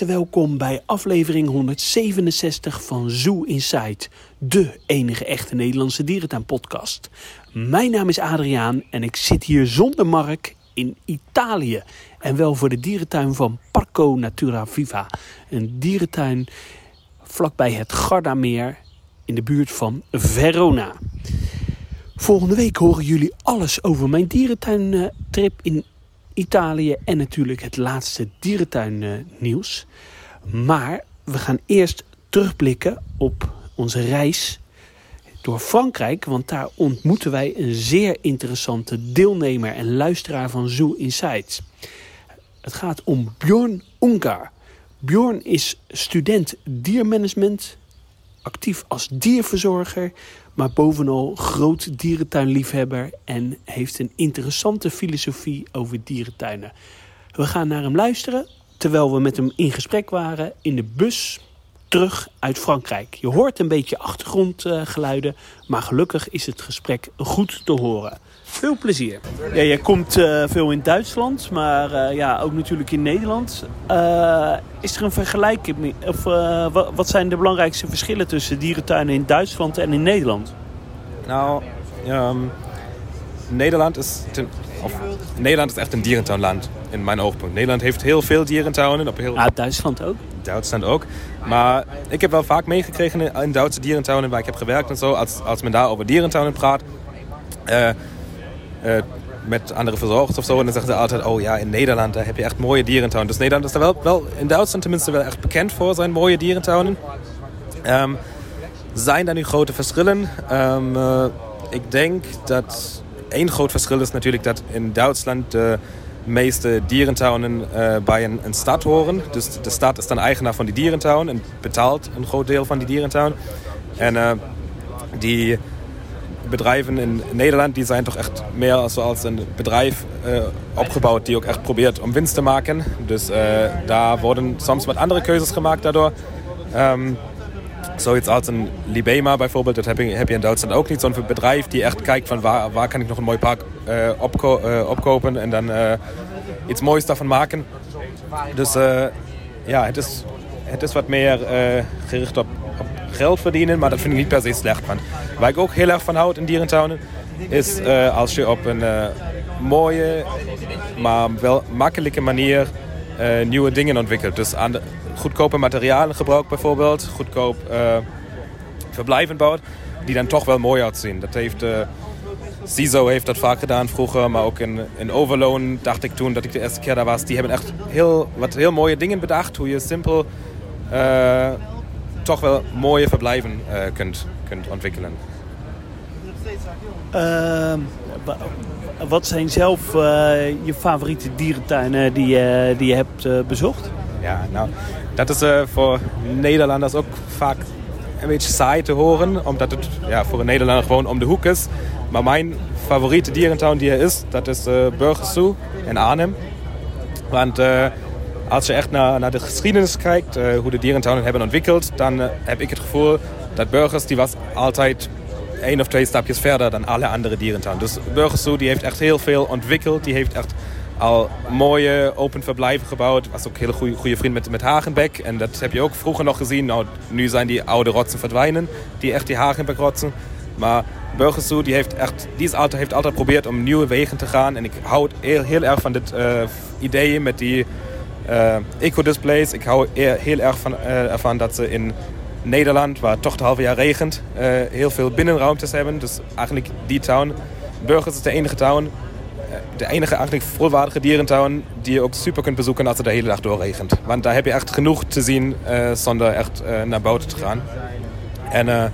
welkom bij aflevering 167 van Zoo Inside, de enige echte Nederlandse dierentuinpodcast. Mijn naam is Adriaan en ik zit hier zonder Mark in Italië. En wel voor de dierentuin van Parco Natura Viva. Een dierentuin vlakbij het Gardameer in de buurt van Verona. Volgende week horen jullie alles over mijn dierentuintrip in Italië en natuurlijk het laatste dierentuinnieuws. Maar we gaan eerst terugblikken op onze reis door Frankrijk, want daar ontmoeten wij een zeer interessante deelnemer en luisteraar van Zoo Insights. Het gaat om Bjorn Ungar. Bjorn is student diermanagement, actief als dierverzorger, maar bovenal groot dierentuinliefhebber en heeft een interessante filosofie over dierentuinen. We gaan naar hem luisteren terwijl we met hem in gesprek waren in de bus terug uit Frankrijk. Je hoort een beetje achtergrondgeluiden, maar gelukkig is het gesprek goed te horen. Veel plezier. Ja, jij komt uh, veel in Duitsland, maar uh, ja, ook natuurlijk in Nederland. Uh, is er een vergelijking? Of wat zijn de belangrijkste verschillen tussen dierentuinen in Duitsland en in Nederland? Nou, um, Nederland is ten, of, Nederland is echt een dierentuinland in mijn oogpunt. Nederland heeft heel veel dierentuinen. Op heel... Ah, Duitsland ook? Duitsland ook. Maar ik heb wel vaak meegekregen in Duitse dierentuinen waar ik heb gewerkt en zo. Als, als men daar over dierentuinen praat. Uh, met andere verzorgers of zo. En dan zeggen ze altijd, oh ja, in Nederland daar heb je echt mooie dierentuinen. Dus Nederland is er wel, wel in Duitsland tenminste wel echt bekend voor zijn mooie dierentuinen. Um, zijn er nu grote verschillen? Um, uh, ik denk dat één groot verschil is natuurlijk dat in Duitsland de meeste dierentuinen uh, bij een, stad horen. Dus de stad is dan eigenaar van die dierentuin en betaalt een groot deel van die dierentuin. En die bedrijven in Nederland die zijn toch echt meer als, als een bedrijf uh, opgebouwd die ook echt probeert om winst te maken. Dus daar worden soms wat andere keuzes gemaakt daardoor. Um, zoiets als een Libema bijvoorbeeld, dat heb je, in Duitsland ook niet. Zo'n bedrijf die echt kijkt van waar, kan ik nog een mooi park uh, opkopen en dan iets moois daarvan maken. Dus ja, het is, wat meer gericht op, op, geld verdienen, maar dat vind ik niet per se slecht. Want waar ik ook heel erg van houd in dierentuinen, is als je op een mooie, maar wel makkelijke manier nieuwe dingen ontwikkelt. Dus aan goedkope materialen gebruikt bijvoorbeeld, goedkoop verblijven bouwt, die dan toch wel mooi uitzien. Dat heeft, CISO heeft dat vaak gedaan vroeger, maar ook in, in Overloon dacht ik toen dat ik de eerste keer daar was. Die hebben echt heel, wat heel mooie dingen bedacht, hoe je simpel toch wel mooie verblijven kunt, kunt ontwikkelen. Ehm, wat zijn zelf je favoriete dierentuinen die, die je hebt bezocht? Ja, nou, dat is uh, voor Nederlanders ook vaak een beetje saai te horen. Omdat het ja, voor een Nederlander gewoon om de hoek is. Maar mijn favoriete dierentuin die er is, dat is uh, Burgersoe in Arnhem. Want uh, als je echt naar, naar de geschiedenis kijkt, uh, hoe de dierentuinen hebben ontwikkeld, dan heb ik het gevoel dat Burgers, die was altijd één of twee stapjes verder dan alle andere dierentuinen. Dus Burgersoe die heeft echt heel veel ontwikkeld. Die heeft echt al mooie open verblijven gebouwd. Was ook een hele goede, goede vriend met, met Hagenbeck. En dat heb je ook vroeger nog gezien. Nou, nu zijn die oude rotsen verdwijnen. Die echt die Hagenbeck-rotsen. Maar Burgersoe die heeft, echt, die is altijd, heeft altijd geprobeerd om nieuwe wegen te gaan. En ik hou heel, erg van dit uh, idee met die uh, eco-displays. Ik hou heel erg van, uh, ervan dat ze in Nederland, waar toch het halve jaar regent, heel veel binnenruimtes hebben. Dus eigenlijk die town. Burgers is de enige town de enige eigenlijk volwaardige dierentuin die je ook super kunt bezoeken als het de hele dag doorregent. Want daar heb je echt genoeg te zien uh, zonder echt uh, naar buiten te gaan. En uh,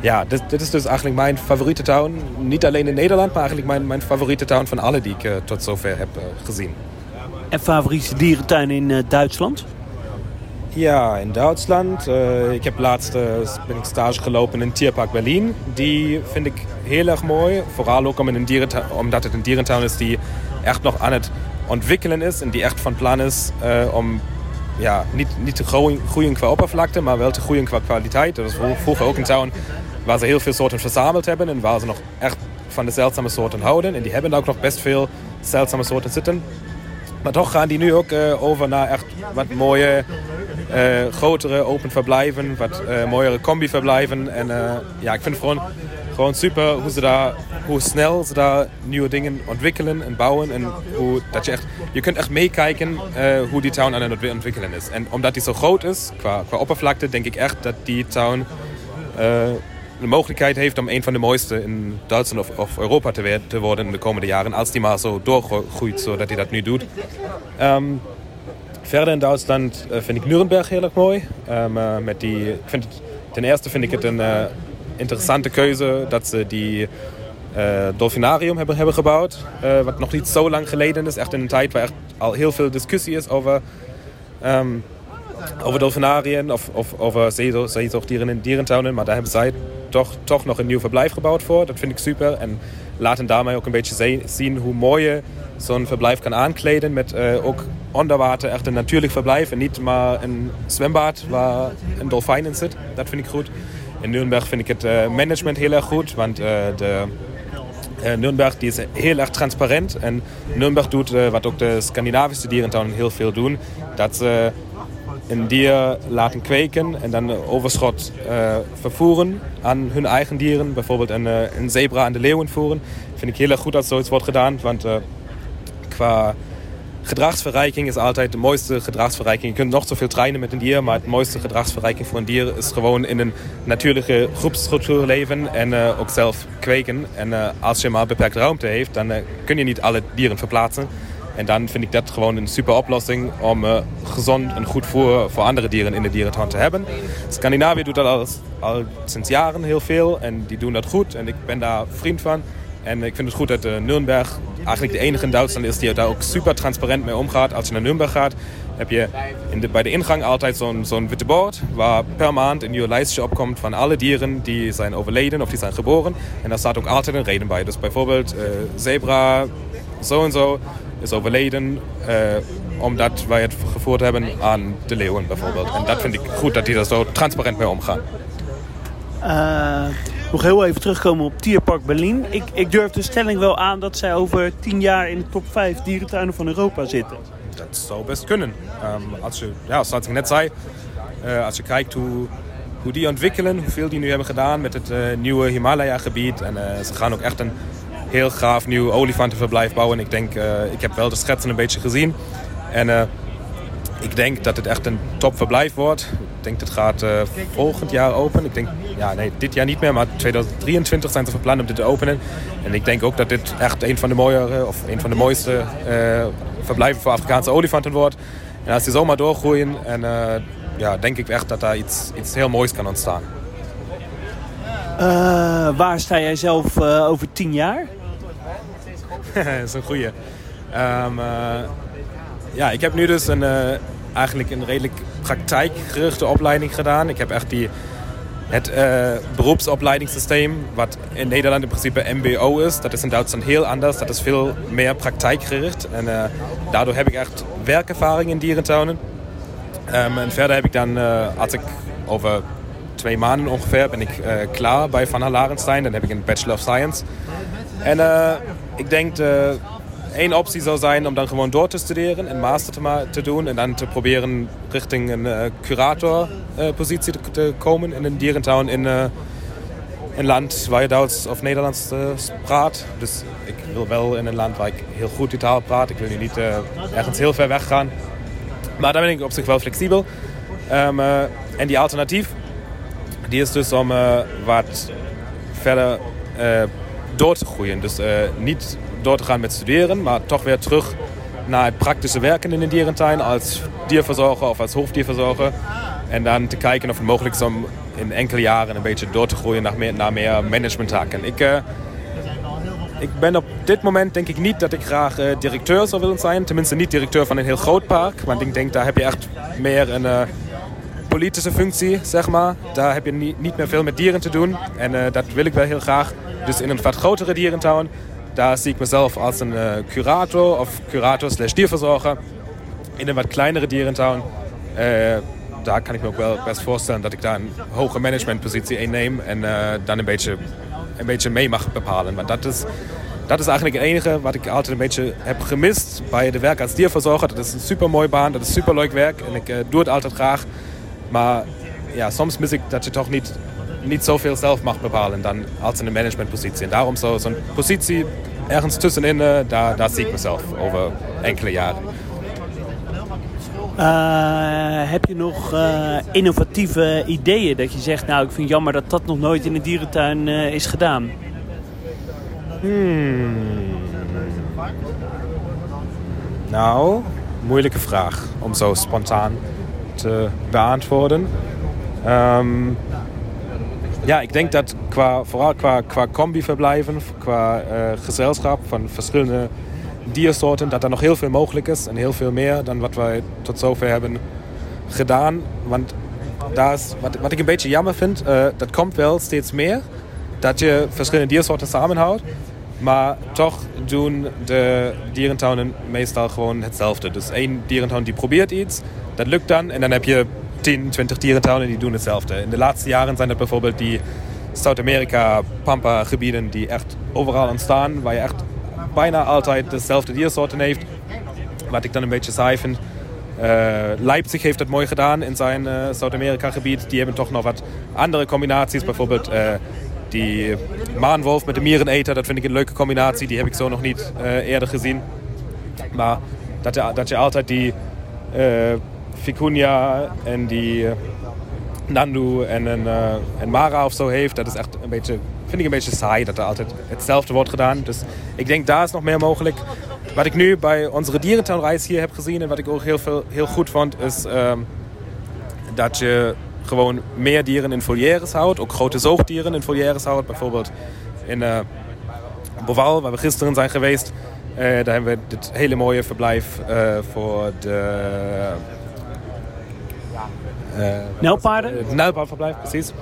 ja, dit, dit, is dus eigenlijk mijn favoriete tuin. Niet alleen in Nederland, maar eigenlijk mijn, mijn favoriete tuin van alle die ik tot zover heb gezien. En favoriete dierentuin in Duitsland? Ja, in Duitsland. Uh, ik heb laatst uh, stage gelopen in Tierpark Berlin. Die vind ik heel erg mooi. Vooral ook omdat het een dierentuin is die echt nog aan het ontwikkelen is. En die echt van plan is uh, om ja, niet, niet te groeien, groeien qua oppervlakte, maar wel te groeien qua kwaliteit. Dat was vroeger ook een tuin waar ze heel veel soorten verzameld hebben. En waar ze nog echt van de zeldzame soorten houden. En die hebben ook nog best veel zeldzame soorten zitten. Maar toch gaan die nu ook over naar echt wat mooie, grotere open verblijven, wat mooiere combi-verblijven. En ja, ik vind het gewoon, gewoon super hoe, ze daar, hoe snel ze daar nieuwe dingen ontwikkelen en bouwen. En hoe, dat je, echt, je kunt echt meekijken hoe die town aan het ontwikkelen is. En omdat die zo groot is, qua, qua oppervlakte, denk ik echt dat die town de mogelijkheid heeft om een van de mooiste in Duitsland of, Europa te, te, worden in de komende jaren. Als die maar zo doorgroeit zodat hij dat nu doet. Um, verder in Duitsland uh, vind ik Nuremberg heel erg mooi. Um, uh, met die, vind het, ten eerste vind ik het een uh, interessante keuze dat ze die Dolfinarium hebben, hebben gebouwd. wat nog niet zo lang geleden is. Echt in een tijd waar echt al heel veel discussie is over... Um, over dolfinariën of, of over zeezoogdieren in dierentuinen. Maar daar hebben zij toch, toch nog een nieuw verblijf gebouwd voor. Dat vind ik super. En laten daarmee ook een beetje zien hoe mooi je zo'n verblijf kan aankleden. Met uh, ook onder water echt een natuurlijk verblijf. En niet maar een zwembad waar een dolfijn in zit. Dat vind ik goed. In Nürnberg vind ik het uh, management heel erg goed. Want uh, de, Nürnberg die is heel erg transparant. En Nürnberg doet wat ook de Scandinavische dierentuinen heel veel doen. Dat een dier laten kweken en dan overschot uh, vervoeren aan hun eigen dieren. Bijvoorbeeld een, uh, een zebra aan de leeuwen voeren. Vind ik heel erg goed dat zoiets wordt gedaan. Want uh, qua gedragsverrijking is altijd de mooiste gedragsverrijking. Je kunt nog zoveel trainen met een dier, maar het mooiste gedragsverrijking voor een dier is gewoon in een natuurlijke groepsstructuur leven en ook zelf kweken. En als je maar beperkte ruimte heeft, dan kun je niet alle dieren verplaatsen. En dan vind ik dat gewoon een super oplossing om uh, gezond en goed voer voor andere dieren in de dierentuin te hebben. Scandinavië doet dat al, sinds jaren heel veel en die doen dat goed en ik ben daar vriend van. En ik vind het goed dat uh, Nürnberg eigenlijk de enige in Duitsland is die daar ook super transparant mee omgaat. Als je naar Nürnberg gaat, heb je in de, bij de ingang altijd zo'n witte bord waar per maand een nieuw lijstje opkomt van alle dieren die zijn overleden of die zijn geboren. En daar staat ook altijd een reden bij. Dus bijvoorbeeld uh, zebra, zo en zo is overleden uh, omdat wij het gevoerd hebben aan de leeuwen bijvoorbeeld. En dat vind ik goed dat die er zo transparant mee omgaan. Uh, nog heel even terugkomen op Tierpark Berlin. Ik, ik durf de stelling wel aan dat zij over tien jaar in de top 5 dierentuinen van Europa zitten. Dat zou best kunnen. Um, als je, ja, zoals ik net zei, uh, als je kijkt hoe, hoe die ontwikkelen, hoeveel die nu hebben gedaan met het uh, nieuwe Himalaya-gebied. En ze gaan ook echt een heel gaaf nieuw olifantenverblijf bouwen. Ik denk, uh, ik heb wel de schetsen een beetje gezien. En uh, ik denk dat het echt een topverblijf wordt. Ik denk dat het gaat uh, volgend jaar open. Ik denk, ja nee, dit jaar niet meer, maar 2023 zijn ze van plan om dit te openen. En ik denk ook dat dit echt een van de mooiere of een van de mooiste verblijven voor Afrikaanse olifanten wordt. En als die zomaar doorgroeien, en, ja, denk ik echt dat daar iets, iets heel moois kan ontstaan. waar sta jij zelf over tien jaar? dat is een goeie. Um, ja, ik heb nu dus een, uh, eigenlijk een redelijk praktijkgerichte opleiding gedaan. Ik heb echt die, het uh, beroepsopleidingssysteem, wat in Nederland in principe MBO is. Dat is in Duitsland heel anders. Dat is veel meer praktijkgericht. En daardoor heb ik echt werkervaring in dierentuinen. Um, en verder heb ik dan, als ik over twee maanden ongeveer ben ik klaar bij Van der Larenstein. Dan heb ik een Bachelor of Science. En uh, ik denk de één optie zou zijn om dan gewoon door te studeren, een master te, te doen en dan te proberen richting een uh, curatorpositie uh, te, komen in een dierentuin in een land waar je Duits of Nederlands praat. Dus ik wil wel in een land waar ik heel goed die taal praat. Ik wil nu niet ergens heel ver weg gaan. Maar daar ben ik op zich wel flexibel. Um, en die alternatief, die is dus om wat verder door te groeien. Dus uh, niet door te gaan met studeren, maar toch weer terug naar het praktische werken in de dierentuin als dierverzorger of als hoofddierverzorger. En dan te kijken of het mogelijk is om in enkele jaren een beetje door te groeien naar meer, managementtaken. Ik, uh, ik ben op dit moment denk ik niet dat ik graag uh, directeur zou willen zijn. Tenminste niet directeur van een heel groot park. Want ik denk daar heb je echt meer een politische functie, zeg maar. Daar heb je niet, meer veel met dieren te doen. En dat wil ik wel heel graag. Dus in een wat grotere dierentuin, daar zie ik mezelf als een uh, curator of curator slash dierverzorger. In een wat kleinere dierentuin, uh, daar kan ik me ook wel best voorstellen dat ik daar een hoge managementpositie inneem en dan een beetje, een beetje mee mag bepalen. Want dat is, dat is eigenlijk het enige wat ik altijd een beetje heb gemist bij de werk als dierverzorger. Dat is een super mooi baan, dat is super leuk werk en ik doe het altijd graag. Maar ja, soms mis ik dat je toch niet, niet zoveel zelf mag bepalen dan als in een managementpositie. En daarom zo'n zo positie ergens tussenin, uh, daar, daar zie ik mezelf over enkele jaren. Uh, heb je nog uh, innovatieve ideeën dat je zegt, nou ik vind het jammer dat dat nog nooit in de dierentuin uh, is gedaan? Hmm. Nou, moeilijke vraag om zo spontaan beantwoorden. Um, ja, ik denk dat qua, vooral qua, qua combi-verblijven, qua gezelschap van verschillende diersoorten, dat er nog heel veel mogelijk is. En heel veel meer dan wat wij tot zover hebben gedaan. Want daar is, wat, wat ik een beetje jammer vind, uh, dat komt wel steeds meer. Dat je verschillende diersoorten samenhoudt. Maar toch doen de dierentuinen meestal gewoon hetzelfde. Dus één dierentuin die probeert iets, dat lukt dan. En dan heb je 10, 20 dierentuinen die doen hetzelfde. In de laatste jaren zijn dat bijvoorbeeld die Zuid-Amerika Pampa gebieden die echt overal ontstaan. Waar je echt bijna altijd dezelfde diersoorten heeft. Wat ik dan een beetje saai vind. Uh, Leipzig heeft het mooi gedaan in zijn uh, Zuid-Amerika-gebied. Die hebben toch nog wat andere combinaties. Bijvoorbeeld uh, die maanwolf met de miereneter. Dat vind ik een leuke combinatie. Die heb ik zo nog niet eerder gezien. Maar dat je, dat je altijd die Vicuña en die Nandu en een en Mara of zo heeft. Dat is echt een beetje vind ik een beetje saai dat er altijd hetzelfde wordt gedaan. Dus ik denk daar is nog meer mogelijk. Wat ik nu bij onze dierentuinreis hier heb gezien en wat ik ook heel, veel, heel goed vond, is um, dat je gewoon meer dieren in volières houdt. Ook grote zoogdieren in volières houdt. Bijvoorbeeld in uh, Boval, waar we gisteren zijn geweest. Uh, daar hebben we dit hele mooie verblijf uh, voor de... Uh, Nelpaarden? Het precies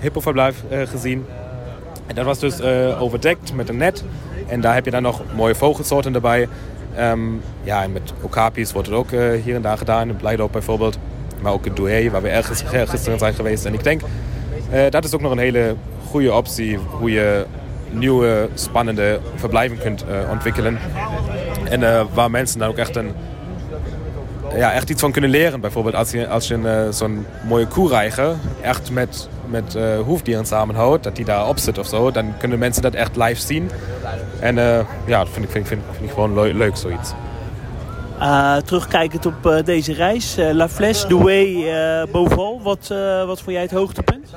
hippoverblijf gezien. En dat was dus overdekt met een net. En daar heb je dan nog mooie vogelsoorten erbij. Um, ja, en met okapis wordt het ook hier en daar gedaan. In Blijdorp bijvoorbeeld. Maar ook in Douai, waar we ergens gisteren zijn geweest. En ik denk, dat is ook nog een hele goede optie hoe je nieuwe, spannende verblijven kunt ontwikkelen. En waar mensen dan ook echt een ja, echt iets van kunnen leren. Bijvoorbeeld als je, als je zo'n mooie koereiger echt met, met hoefdieren samenhoudt, dat die daar op zit of zo, dan kunnen mensen dat echt live zien. En ja, dat vind ik, vind, vind, vind ik gewoon leuk zoiets. Terugkijkend op deze reis, La Flèche, Douai, Beauval, wat, wat vond jij het hoogtepunt?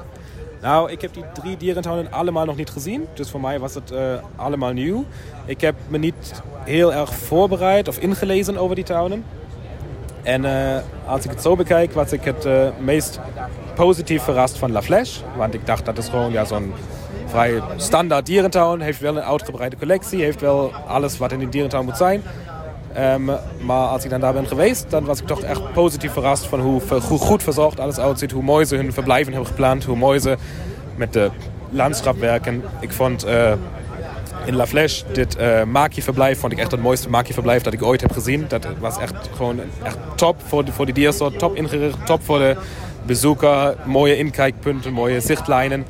Nou, ik heb die drie dierentuinen allemaal nog niet gezien. Dus voor mij was het allemaal nieuw. Ik heb me niet heel erg voorbereid of ingelezen over die tuinen. En als ik het zo bekijk, was ik het meest positief verrast van La Flèche. Want ik dacht, dat is gewoon ja, zo'n vrij standaard dierentuin. Heeft wel een uitgebreide collectie, heeft wel alles wat in die dierentuin moet zijn. Um, maar als ik dan daar ben geweest, dan was ik toch echt positief verrast van hoe, hoe goed verzorgd alles uitziet. Hoe mooi ze hun verblijven hebben gepland, hoe mooi ze met de landschap werken. Ik vond... Uh, in La Flèche. Dit uh, maakjeverblijf vond ik echt het mooiste maakjeverblijf dat ik ooit heb gezien. Dat was echt gewoon echt top voor de, voor de diersoort, top ingericht, top voor de bezoeker. Mooie inkijkpunten, mooie zichtlijnen.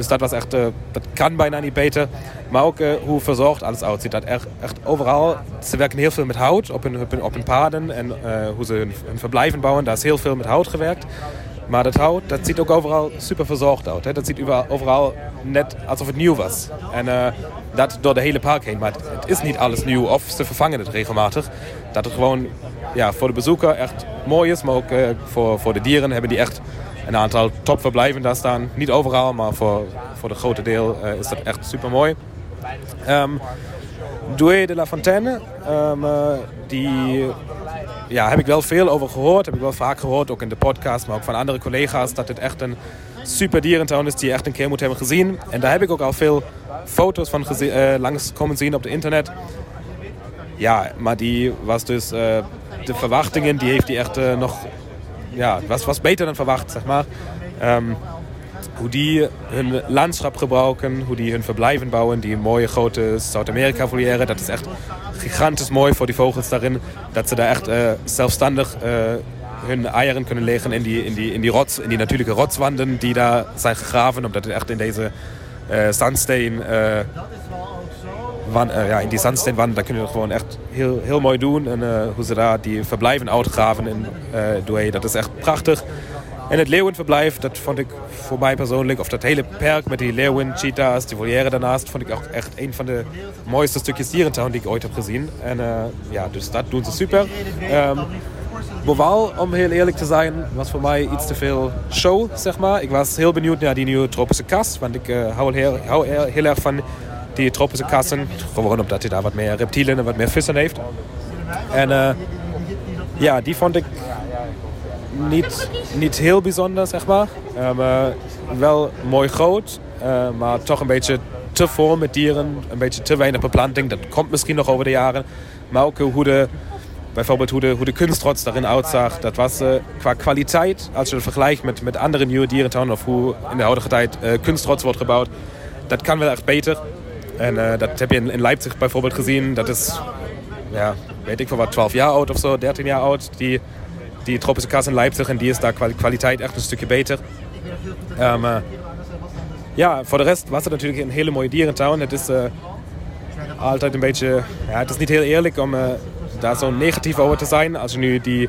Dus dat was echt, uh, dat kan bijna niet beter. Maar ook uh, hoe verzorgd alles uitziet. Dat echt, echt overal, ze werken heel veel met hout op hun, op hun, paden en hoe ze hun, verblijven bouwen. Daar is heel veel met hout gewerkt. Maar dat hout, dat ziet ook overal super verzorgd uit. Hè? Dat ziet overal net alsof het nieuw was. En dat door de hele park heen. Maar het, is niet alles nieuw of ze vervangen het regelmatig. Dat het gewoon ja, voor de bezoeker echt mooi is. Maar ook voor, voor de dieren hebben die echt een aantal topverblijven daar staan. Niet overal, maar voor, voor de grote deel uh, is dat echt super mooi. Um, Douai de la Fontaine, um, die ja, heb ik wel veel over gehoord. Heb ik wel vaak gehoord, ook in de podcast, maar ook van andere collega's, dat dit echt een super dierentuin is die je echt een keer moet hebben gezien. En daar heb ik ook al veel foto's van uh, langs komen zien op het internet. Ja, maar die was dus, de verwachtingen, die heeft die echt nog, ja, was, was beter dan verwacht, zeg maar. Um, hoe die hun landschap gebruiken, hoe die hun verblijven bouwen, die mooie grote Zuid-Amerika-volière, dat is echt gigantisch mooi voor die vogels daarin. Dat ze daar echt uh, zelfstandig uh, hun eieren kunnen leggen in die, in, die, in, die rots, in die natuurlijke rotswanden die daar zijn gegraven. Omdat het echt in deze uh, zandsteen eh, ja, in die zandsteenwanden, daar kunnen we gewoon echt heel, heel mooi doen. En eh, hoe ze daar die verblijven uitgraven in uh, Douai, dat is echt prachtig. En het leeuwenverblijf, dat vond ik voor mij persoonlijk, of dat hele perk met die leeuwen, cheetahs, die volière daarnaast, vond ik ook echt een van de mooiste stukjes dierentuin die ik ooit heb gezien. En ja, dus dat doen ze super. Um, om heel eerlijk te zijn, was voor mij iets te veel show, zeg maar. Ik was heel benieuwd naar die nieuwe tropische kas, want ik hou, heel, hou heel erg van die tropische kassen. Gewoon omdat hij daar wat meer reptielen en wat meer vissen heeft. En uh, ja, die vond ik niet, niet heel bijzonder, zeg maar. Um, uh, wel mooi groot, uh, maar toch een beetje te vol met dieren. Een beetje te weinig beplanting. Dat komt misschien nog over de jaren. Maar ook hoe de, bijvoorbeeld hoe de, kunstrots daarin uitzag. Dat was qua kwaliteit, als je het vergelijkt met, met andere nieuwe dierentuinen... of hoe in de huidige tijd kunstrots wordt gebouwd... dat kan wel echt beter. En dat heb je in, in Leipzig bijvoorbeeld gezien. Dat is, ja, weet ik wat, 12 jaar oud of zo, 13 jaar oud. Die, die tropische kas in Leipzig en die is daar kwaliteit echt een stukje beter. Um, uh, ja, voor de rest was het natuurlijk een hele mooie dierentuin. Het is uh, altijd een beetje, ja, het is niet heel eerlijk om daar zo negatief over te zijn. Als je nu die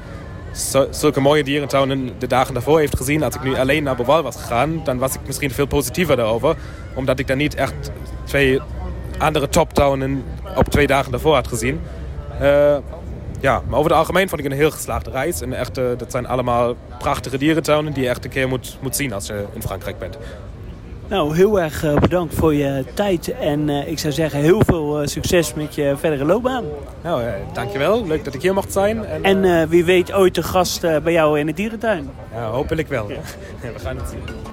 zulke mooie dierentuinen de dagen daarvoor heeft gezien, als ik nu alleen naar Boval was gegaan, dan was ik misschien veel positiever daarover. Omdat ik dan niet echt twee andere toptuinen op twee dagen daarvoor had gezien. Uh, ja, maar over het algemeen vond ik een heel geslaagde reis. En echt, uh, dat zijn allemaal prachtige dierentuinen die je echt een keer moet, moet zien als je in Frankrijk bent. Nou, heel erg uh, bedankt voor je tijd. En uh, ik zou zeggen, heel veel succes met je verdere loopbaan. Nou, dankjewel. Leuk dat ik hier mocht zijn. En, en wie weet ooit de gast bij jou in de dierentuin. Ja, hopelijk wel. Ja. We gaan het zien.